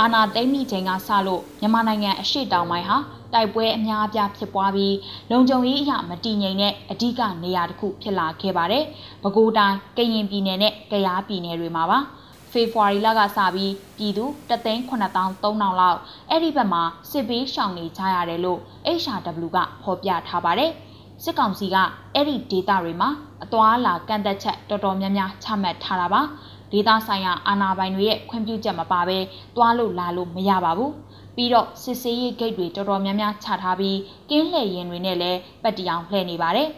အာဏာသိမ်းမိချိန်ကစလို့မြန်မာနိုင်ငံအရှိတောင်ပိုင်းဟာတိုက်ပွဲအများအပြားဖြစ်ပွားပြီးလုံခြုံရေးအရမတည်ငြိမ်တဲ့အဓိကနေရာတစ်ခုဖြစ်လာခဲ့ပါတယ်။ပဲခူးတိုင်းကရင်ပြည်နယ်နဲ့ကယားပြည်နယ်တွေမှာပါ။ဖေဖော်ဝါရီလကစပြီးပြည်သူ3,9300လောက်အဲ့ဒီဘက်မှာစစ်ပေးရှောင်နေကြရတယ်လို့ HRW ကဖော်ပြထားပါတယ်။စစ်ကောင်စီကအဲ့ဒီဒေတာတွေမှာအသွာလာကန့်သက်ချက်တော်တော်များများချမှတ်ထားတာပါ။ ဒေသဆိုင်ရာအာဏာပိုင်တွေရဲ့ခွင့်ပြုချက်မပါဘဲတွားလို့လာလို့မရပါဘူးပြီးတော့စစ်ဆေးရေးဂိတ်တွေတော်တော်များများချထားပြီးကင်းလှည့်ရင်တွေနဲ့လည်းပတ်တီအောင်လှည့်နေပါတယ်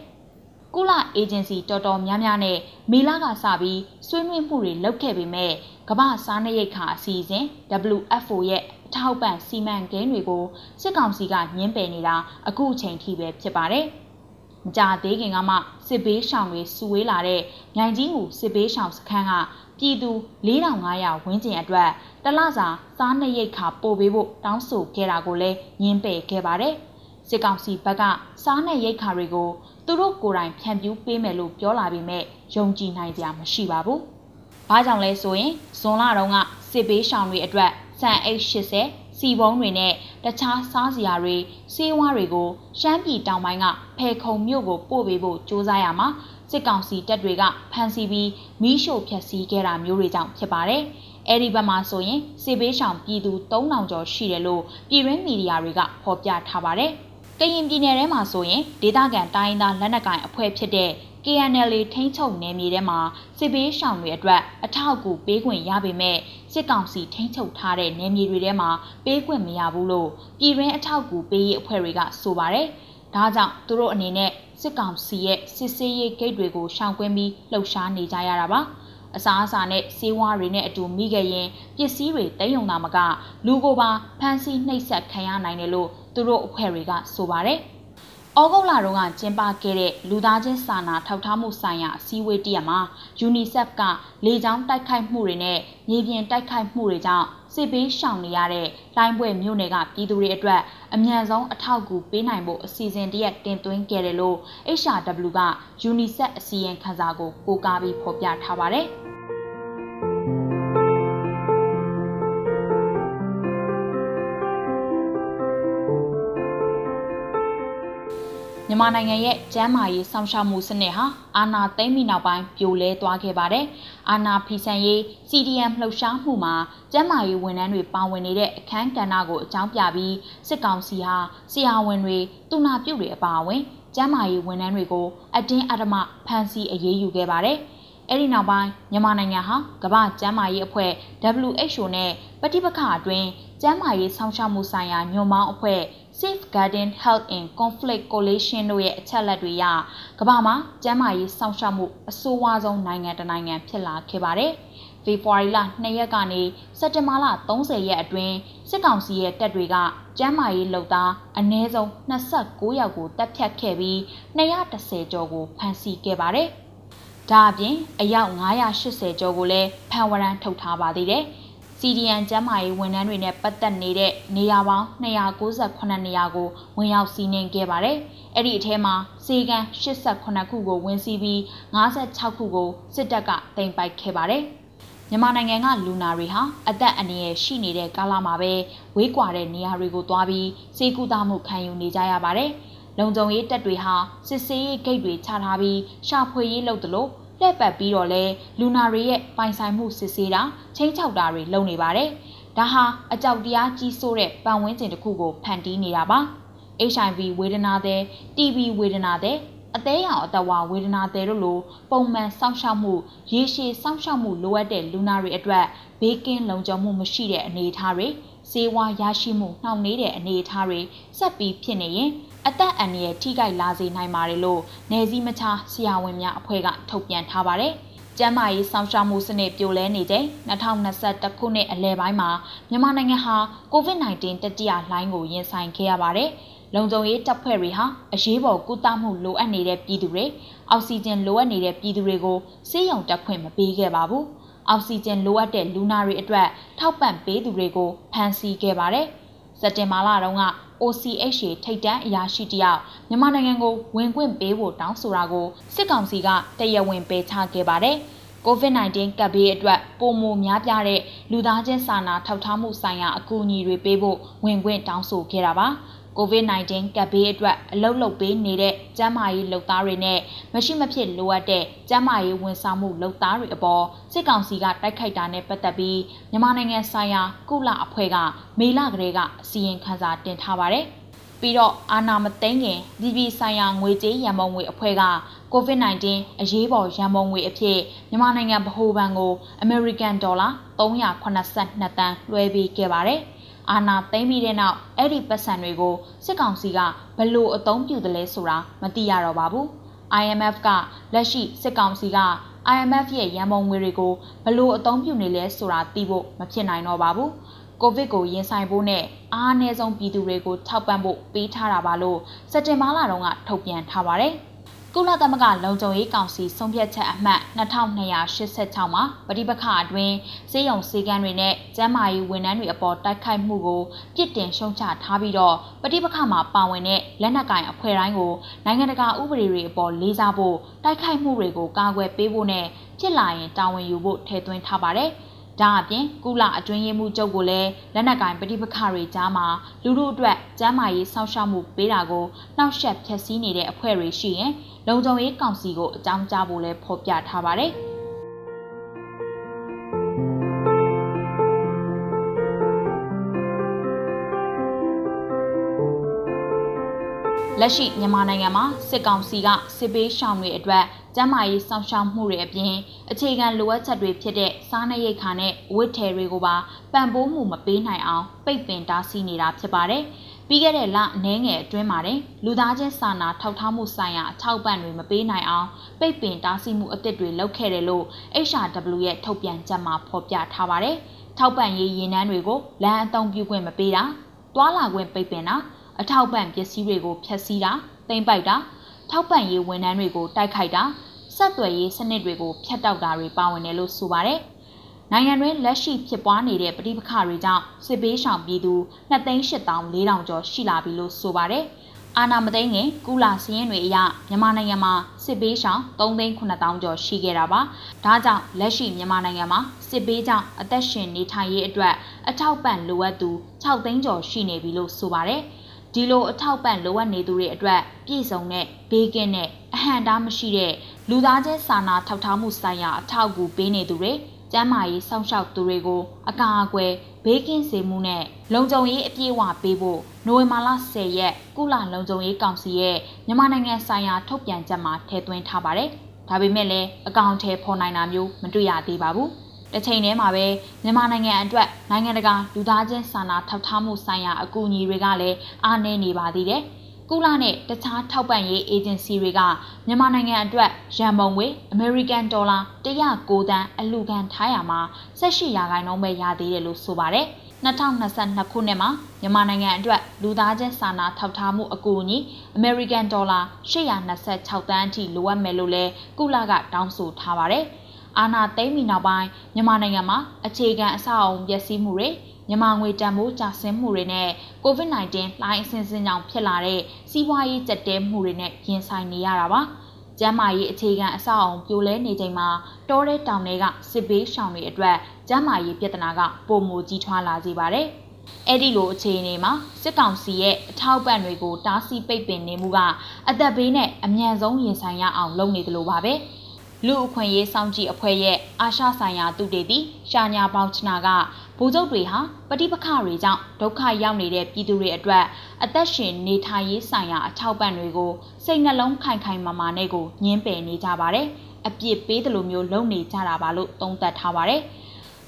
ကုလအေဂျင်စီတော်တော်များများနဲ့မေလကစပြီးဆွေးနွေးမှုတွေလုပ်ခဲ့ပေမဲ့ကမ္ဘာစားနပ်ရိက္ခာအစီအစဉ် WFO ရဲ့အထောက်ပံ့စီမံကိန်းတွေကိုစစ်ကောင်စီကညှင်းပယ်နေတာအခုအချိန်ထိပဲဖြစ်ပါတယ်။ မကြသေးခင်ကမှစစ်ဘေးရှောင်တွေစုဝေးလာတဲ့မြိုင်ကြီးမူစစ်ဘေးရှောင်စခန်းကပြည်သူ4500ဝန်းကျင်အတွက်တလစာစားနပ်ရိက္ခာပို့ပေးဖို့တောင်းဆိုခဲ့တာကိုလည်းညှင်းပယ်ခဲ့ပါတယ်။စစ်ကောင်စီဘက်ကစားနပ်ရိက္ခာတွေကိုသူတို့ကိုယ်တိုင်ဖြန့်ဖြူးပေးမယ်လို့ပြောလာပေမဲ့ယုံကြည်နိုင်စရာမရှိပါဘူး။ဘာကြောင့်လဲဆိုရင်ဇွန်လတုန်းကစစ်ဘေးရှောင်တွေအတွက်စံအိတ်80 စီပုံးတွေနဲ့တခြားစားစရာတွေစေးဝါးတွေကိုရှမ်းပြည်တောင်ပိုင်းကဖယ်ခုံမြို့ကိုပို့ပေးဖို့စ조사ရမှာစစ်ကောင်စီတပ်တွေကဖမ်းဆီးပြီးမီးရှို့ဖျက်ဆီးခဲ့တာမျိုးတွေကြောင့်ဖြစ်ပါတယ်။အဲဒီဘက်မှာဆိုရင်စစ်ဘေးရှောင်ပြည်သူ3000ကျော်ရှိတယ်လို့ပြည်ရင်းမီဒီယာတွေကဖော်ပြထားပါတယ်။ကရင်ပြည်နယ်ထဲမှာဆိုရင်ဒေသခံတိုင်းသားလက်နက်ကိုင်အဖွဲ့ဖြစ်တဲ့ KNL ထိန်းချုပ်နယ်မြေထဲမှာစစ်ဘေးရှောင်တွေအတွက်အထောက်အကူပေးခွင့်ရပေမဲ့စစ်ကောင်စီထိန်းချုပ်ထားတဲ့နယ်မြေတွေထဲမှာပေးခွင့်မရဘူးလို့ပြည်ရင်းအထောက်အကူပေးရေးအဖွဲ့တွေကဆိုပါတယ်။ဒါကြောင့်သူတို့အနေနဲ့စစ်ကောင်စီရဲ့စစ်ဆေးရေးဂိတ်တွေကိုရှောင်ကွင်းပြီးလှုပ်ရှားနေကြရတာပါအစားအစာနဲ့ဆေးဝါးတွေနဲ့အတူမိခဲ့ရင်ပစ္စည်းတွေတိတ်ယုံတာမကလူကိုပါဖမ်းဆီးနှိပ်စက်ခံရနိုင်တယ်လို့သူတို့အဖွဲ့တွေကဆိုပါတယ်။။ ဩဂုတ်လတုန်းကကျင်းပခဲ့တဲ့လူသားချင်းစာနာထောက်ထားမှုဆိုင်ရာအစည်းအဝေးတရက်မှာ UNICEF ကလေကြောင်းတိုက်ခိုက်မှုတွေနဲ့မြေပြင်တိုက်ခိုက်မှုတွေကြောင့်စစ်ပေးရှောင်နေရတဲ့လိုင်းပွဲမြို့နယ်ကပြည်သူတွေအတွက်အမြန်ဆုံးအထောက်အကူပေးနိုင်ဖို့အစီအစဉ်တရက်တင်သွင်းခဲ့တယ်လို့ HRW က UNICEF အစီရင်ခံစာကိုပို့ကားပြီးဖော်ပြထားပါတယ်။ မြန်မာနိုင်ငံရဲ့ကျန်းမာရေးစောင့်ရှောက်မှုစနစ်ဟာအာဏာသိမ်းပြီးနောက်ပိုင်းပြိုလဲသွားခဲ့ပါတယ်။အာဏာဖီဆန်ရေး CDM လှုပ်ရှားမှုမှာကျန်းမာရေးဝန်ထမ်းတွေပါဝင်နေတဲ့အခမ်းကဏ္ဍကိုအကြောင်းပြပြီးစစ်ကောင်စီဟာဆရာဝန်တွေတူနာပြုတွေအပါအဝင်ကျန်းမာရေးဝန်ထမ်းတွေကိုအတင်းအဓမ္မဖမ်းဆီးအရေးယူခဲ့ပါတယ်။အဲ့ဒီနောက်ပိုင်းမြန်မာနိုင်ငံဟာကမ္ဘာ့ကျန်းမာရေးအဖွဲ့ WHO နဲ့ပဋိပက္ခအတွင်းကျန်းမာရေးစောင့်ရှောက်မှုဆိုင်ရာညွှန်ပေါင်းအဖွဲ့ Safeguarding Health in Conflict Coalition တို့ရဲ့အချက်အလက်တွေအရကမ္ဘာမှာကျန်းမာရေးစောင့်ရှောက်မှုအဆိုးဝါးဆုံးနိုင်ငံတစ်နိုင်ငံဖြစ်လာခဲ့ပါတယ်။ဖေဖော်ဝါရီလ2ရက်ကနေစက်တင်ဘာလ30ရက်အတွင်းစစ်ကောင်စီရဲ့တပ်တွေကကျန်းမာရေးလုပ်သားအနည်းဆုံး29ယောက်ကိုတပ်ဖြတ်ခဲ့ပြီး210ကျော်ကိုဖမ်းဆီးခဲ့ပါတယ်။ဒါအပြင်အယောက်980ကျော်ကိုလည်းဖန်ဝရန်ထုတ်ထားပါသေးတယ်။ CDN ကျန်းမာရေးဝန်ထမ်းတွေနဲ့ပတ်သက်နေတဲ့နေရာပေါင်း298နေရာကိုဝင်ရောက်စီးနင်းခဲ့ပါတယ်။အဲ့ဒီအထဲမှာစေကန်88ခုကိုဝင်စီးပြီး56ခုကိုစစ်တပ်ကတင်ပိုက်ခဲ့ပါတယ်။မြန်မာနိုင်ငံကလူနာတွေဟာအသက်အန္တရာယ်ရှိနေတဲ့ကာလမှာပဲဝေးကွာတဲ့နေရာတွေကိုသွားပြီးစေကူတာမှုခံယူနေကြရပါတယ်။လုံခြုံရေးတပ်တွေဟာစစ်ဆေးရေးဂိတ်တွေချထားပြီးရှာဖွေရေးလုပ်သလို လှည့်ပတ်ပြီးတော့လဲလူနာတွေရဲ့ပိုင်ဆိုင်မှုစစ်ဆေးတာချင်းချောက်တာတွေလုပ်နေပါတယ်။ဒါဟာအကြောက်တရားကြီးစိုးတဲ့ပတ်ဝန်းကျင်တစ်ခုကိုဖန်တီးနေတာပါ။ HIV ဝေဒနာတဲ့ TB ဝေဒနာတဲ့အသေးရောင်အသက်ဝါဝေဒနာတဲ့တို့လိုပုံမှန်စောင့်ရှောက်မှုရေရှည်စောင့်ရှောက်မှုလိုအပ်တဲ့လူနာတွေအတွက်ဘေးကင်းလုံခြုံမှုမရှိတဲ့အနေအထားတွေစေဝါရရှိမှုနှောင့်နှေးတဲ့အနေအထားတွေဆက်ပြီးဖြစ်နေရင် အသက်အန္တရာယ်ထိခိုက်လာစေနိုင်ပါတယ်လို့နယ်စည်းမခြားဆရာဝန်များအဖွဲ့ကထုတ်ပြန်ထားပါတယ်။ကျန်းမာရေးဆောင်ရှားမှုစနစ်ပြိုလဲနေချိန်2021ခုနှစ်အလယ်ပိုင်းမှာမြန်မာနိုင်ငံဟာ COVID-19 တတိယလှိုင်းကိုရင်ဆိုင်ခဲ့ရပါတယ်။လုံခြုံရေးတပ်ဖွဲ့တွေဟာအရေးပေါ်ကုသမှုလိုအပ်နေတဲ့ပြည်သူတွေအောက်ဆီဂျင်လိုအပ်နေတဲ့ပြည်သူတွေကိုစေယုံတက်ခွင့်မပေးခဲ့ပါဘူး။အောက်ဆီဂျင်လိုအပ်တဲ့လူနာတွေအတွက်ထောက်ပံ့ပေးသူတွေကိုဖမ်းဆီးခဲ့ပါတယ်။ စက်တင်ဘာလတုန်းက OCH ထိပ်တန်းအရာရှိတယောက်မြန်မာနိုင်ငံကိုဝင်ခွင့်ပေးဖို့တောင်းဆိုတာကိုစစ်ကောင်စီကတရားဝင်ပယ်ချခဲ့ပါတယ်။ COVID-19 ကပ်ဘေးအတွက်ပုံမများပြတဲ့လူသားချင်းစာနာထောက်ထားမှုဆိုင်ရာအကူအညီတွေပေးဖို့ဝင်ခွင့်တောင်းဆိုခဲ့တာပါ။ COVID-19 ကပ်ဘေးအတွက်အလုတ်လုတ်ပေးနေတဲ့ကျန်းမာရေးလုပ်သားတွေနဲ့မရှိမဖြစ်လိုအပ်တဲ့ကျန်းမာရေးဝန်ဆောင်မှုလုပ်သားတွေအပေါ်စစ်ကောင်စီကတိုက်ခိုက်တာနဲ့ပတ်သက်ပြီးမြန်မာနိုင်ငံဆိုင်ရာကုလအဖွဲ့ကမေလကလေးကအစီရင်ခံစာတင်ထားပါတယ်။ပြီးတော့အာနာမသိငင်ပြည်ပြည်ဆိုင်ရာငွေကြေးရန်ပုံငွေအဖွဲ့က COVID-19 အရေးပေါ်ရန်ပုံငွေအဖြစ်မြန်မာနိုင်ငံဗဟိုဘဏ်ကို American Dollar 382တန်းလွှဲပေးခဲ့ပါတယ်။ အာဏာသိမ်းပြီးတဲ့နောက်အဲ့ဒီပတ်စံတွေကိုစစ်ကောင်စီကဘလို့အသုံးပြုတယ်လဲဆိုတာမသိရတော့ပါဘူး။ IMF ကလက်ရှိစစ်ကောင်စီက IMF ရဲ့ရန်ပုံငွေတွေကိုဘလို့အသုံးပြုနေလဲဆိုတာသိဖို့မဖြစ်နိုင်တော့ပါဘူး။ကိုဗစ်ကိုရင်ဆိုင်ဖို့နဲ့အားအနည်းဆုံးပြည်သူတွေကိုထောက်ပံ့ဖို့ပေးထားတာပါလို့စက်တင်ဘာလတုန်းကထုတ်ပြန်ထားပါတယ်။ ကုလသမဂ္ဂလုံခြုံရေးကောင်စီဆုံးဖြတ်ချက်အမှတ်2286မှာပဋိပက္ခအတွင်းစေယုံစေကန်းတွေနဲ့ကျန်းမာရေးဝန်ထမ်းတွေအပေါ်တိုက်ခိုက်မှုကိုပြစ်တင်ရှုံချထားပြီးတော့ပဋိပက္ခမှာပါဝင်တဲ့လက်နက်ကင်အဖွဲ့တိုင်းကိုနိုင်ငံတကာဥပဒေတွေအပေါ်လေးစားဖို့တိုက်ခိုက်မှုတွေကိုကာကွယ်ပေးဖို့နဲ့ဖြစ်လာရင်တာဝန်ယူဖို့ထည့်သွင်းထားပါတယ်။ ဒါအပြင်ကုလအတွင်းရေးမှူးချုပ်ကိုလည်းလက်နက်ကင်ပဋိပက္ခတွေကြားမှာလူလူအတွက်ကျန်းမာရေးစောင့်ရှောက်မှုပေးတာကိုနှောက်ယှက်ဖျက်ဆီးနေတဲ့အဖွဲ့တွေရှိရင်လုံခြုံရေးကောင်စီကိုအကြောင်းကြားဖို့လည်းဖော်ပြထားပါတယ်။လက်ရှိမြန်မာနိုင်ငံမှာစစ်ကောင်စီကစစ်ပေးရှောင်တွေအတွက် ကျန်းမာရေးစောင့်ရှောက်မှုတွေအပြင်အခြေခံလိုအပ်ချက်တွေဖြစ်တဲ့စားနပ်ရိက္ခာနဲ့ဝတ်ထည်တွေကိုပါပံ့ပိုးမှုမပေးနိုင်အောင်ပိတ်ပင်တားဆီးနေတာဖြစ်ပါတယ်။ပြီးခဲ့တဲ့လအနည်းငယ်အတွင်းမှာတင်လူသားချင်းစာနာထောက်ထားမှုဆိုင်ရာအထောက်ပံ့တွေမပေးနိုင်အောင်ပိတ်ပင်တားဆီးမှုအသစ်တွေလုပ်ခဲ့တယ်လို့ HRW ရဲ့ထုတ်ပြန်ချက်မှာဖော်ပြထားပါတယ်။ထောက်ပံ့ရေးရင်းနှန်းတွေကိုလမ်းအသုံးပြုခွင့်မပေးတာ၊တွာလာခွင့်ပိတ်ပင်တာအထောက်ပံ့ပစ္စည်းတွေကိုဖျက်ဆီးတာတိမ့်ပိုက်တာ ထောက်ပံ့ရေးဝန်ထမ်းတွေကိုတိုက်ခိုက်တာဆက်သွယ်ရေးစနစ်တွေကိုဖျက်တောက်တာတွေပါဝင်တယ်လို့ဆိုပါတယ်။နိုင်ငံတွင်းလက်ရှိဖြစ်ပွားနေတဲ့ပဋိပက္ခတွေကြောင့်စစ်ပေးရှောင်ပြည်သူ2,8400ကျော်ရှိလာပြီလို့ဆိုပါတယ်။အာနာမသိငင်ကုလာစရင်တွေအရမြန်မာနိုင်ငံမှာစစ်ပေးရှောင်3,9000ကျော်ရှိခဲ့တာပါ။ဒါကြောင့်လက်ရှိမြန်မာနိုင်ငံမှာစစ်ပေးကြောင့်အသက်ရှင်နေထိုင်ရေးအတွက်အထောက်ပံ့လိုအပ်သူ6သိန်းကျော်ရှိနေပြီလို့ဆိုပါတယ်။ ဒီလိုအထောက်ပံ့လိုအပ်နေသူတွေအတွက်ပြည့်စုံတဲ့ဘေးကင်းတဲ့အဟံတားမရှိတဲ့လူသားချင်းစာနာထောက်ထားမှုဆိုင်ရာအထောက်အကူပေးနေသူတွေကျန်းမာရေးစောင့်ရှောက်သူတွေကိုအကာအကွယ်ဘေးကင်းစေမှုနဲ့လုံခြုံရေးအပြည့်အဝပေးဖို့နိုဝင်ဘာလ10ရက်ကုလလုံခြုံရေးကောင်စီရဲ့မြန်မာနိုင်ငံဆိုင်ရာထုတ်ပြန်ချက်မှာထည့်သွင်းထားပါတယ်။ဒါပေမဲ့လည်းအကောင့်ထဲဖော်နိုင်တာမျိုးမတွေ့ရသေးပါဘူး။ တစ်ချိန်တည်းမှာပဲမြန်မာနိုင်ငံအတွက်နိုင်ငံတကာလူသားချင်းစာနာထောက်ထားမှုဆိုင်ရာအကူအညီတွေကလည်းအားနည်းနေပါသေးတယ်။ကုလနဲ့တခြားထောက်ပံ့ရေးအေဂျင်စီတွေကမြန်မာနိုင်ငံအတွက်ရန်ပုံငွေအမေရိကန်ဒေါ်လာ109တန်းအလှူခံထားရမှာ18ရာခိုင်နှုန်းပဲရသေးတယ်လို့ဆိုပါတယ်။2022ခုနှစ်မှာမြန်မာနိုင်ငံအတွက်လူသားချင်းစာနာထောက်ထားမှုအကူအညီအမေရိကန်ဒေါ်လာ826တန်းအထိလိုအပ်မယ်လို့လည်းကုလကတောင်းဆိုထားပါတယ်။ အာဏာသိမ်းပြီးနောက်ပိုင်းမြန်မာနိုင်ငံမှာအခြေခံအဆောက်အအုံပျက်စီးမှုတွေမြန်မာငွေတန်ဖိုးကျဆင်းမှုတွေနဲ့ COVID-19 လှိုင်းအဆင့်ဆင့်ကြောင့်ဖြစ်လာတဲ့စီးပွားရေးကျပ်တဲမှုတွေနဲ့ရင်ဆိုင်နေရတာပါ။ကျန်းမာရေးအခြေခံအဆောက်အအုံပြိုလဲနေချိန်မှာတောထဲတောင်တွေကစစ်ဘေးရှောင်တွေအတွက်ကျန်းမာရေးပြဿနာကပုံမူကြီးထွားလာစေပါတယ်။အဲ့ဒီလိုအခြေအနေမှာစစ်ကောင်စီရဲ့အထောက်ပံ့တွေကိုတားဆီးပိတ်ပင်နေမှုကအသက်ဘေးနဲ့အမြန်ဆုံးရင်ဆိုင်ရအောင်လုပ်နေသလိုပါပဲ။ လူအခွင့်ရေးစောင့်ကြည့်အဖွဲ့ရဲ့အာရှဆိုင်ရာသူတေသီရှာညာပေါချနာကဗိုလ်ချုပ်တွေဟာပဋိပက္ခတွေကြောင့်ဒုက္ခရောက်နေတဲ့ပြည်သူတွေအတွက်အသက်ရှင်နေထိုင်ရေးဆိုင်ရာအထောက်ပံ့တွေကိုစိတ်နှလုံးခိုင်ခိုင်မာမာနဲ့ကိုညှင်းပယ်နေကြပါတယ်။အပြစ်ပေးတယ်လို့မျိုးလုပ်နေကြတာပါလို့သုံးသပ်ထားပါတယ်။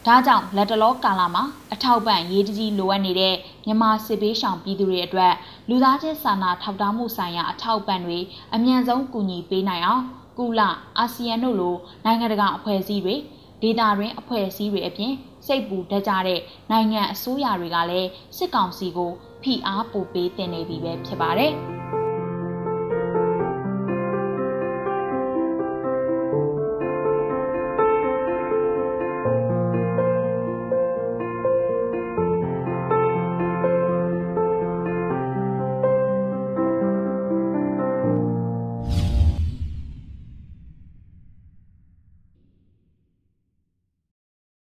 ဒါကြောင့်လက်တလောကာလမှာအထောက်ပံ့ရေးကြီးလိုအပ်နေတဲ့မြန်မာစစ်ဘေးရှောင်ပြည်သူတွေအတွက်လူသားချင်းစာနာထောက်ထားမှုဆိုင်ရာအထောက်ပံ့တွေအမြန်ဆုံးကူညီပေးနိုင်အောင်ကုလအာဆီယံတို့လိုနိုင်ငံတကာအဖွဲ့အစည်းတွေဒေသတွင်းအဖွဲ့အစည်းတွေအပြင်စိတ်ပူတတ်ကြတဲ့နိုင်ငံအစိုးရတွေကလည်းစစ်ကောင်စီကိုဖိအားပိုပေးတင်နေပြီပဲဖြစ်ပါတယ်။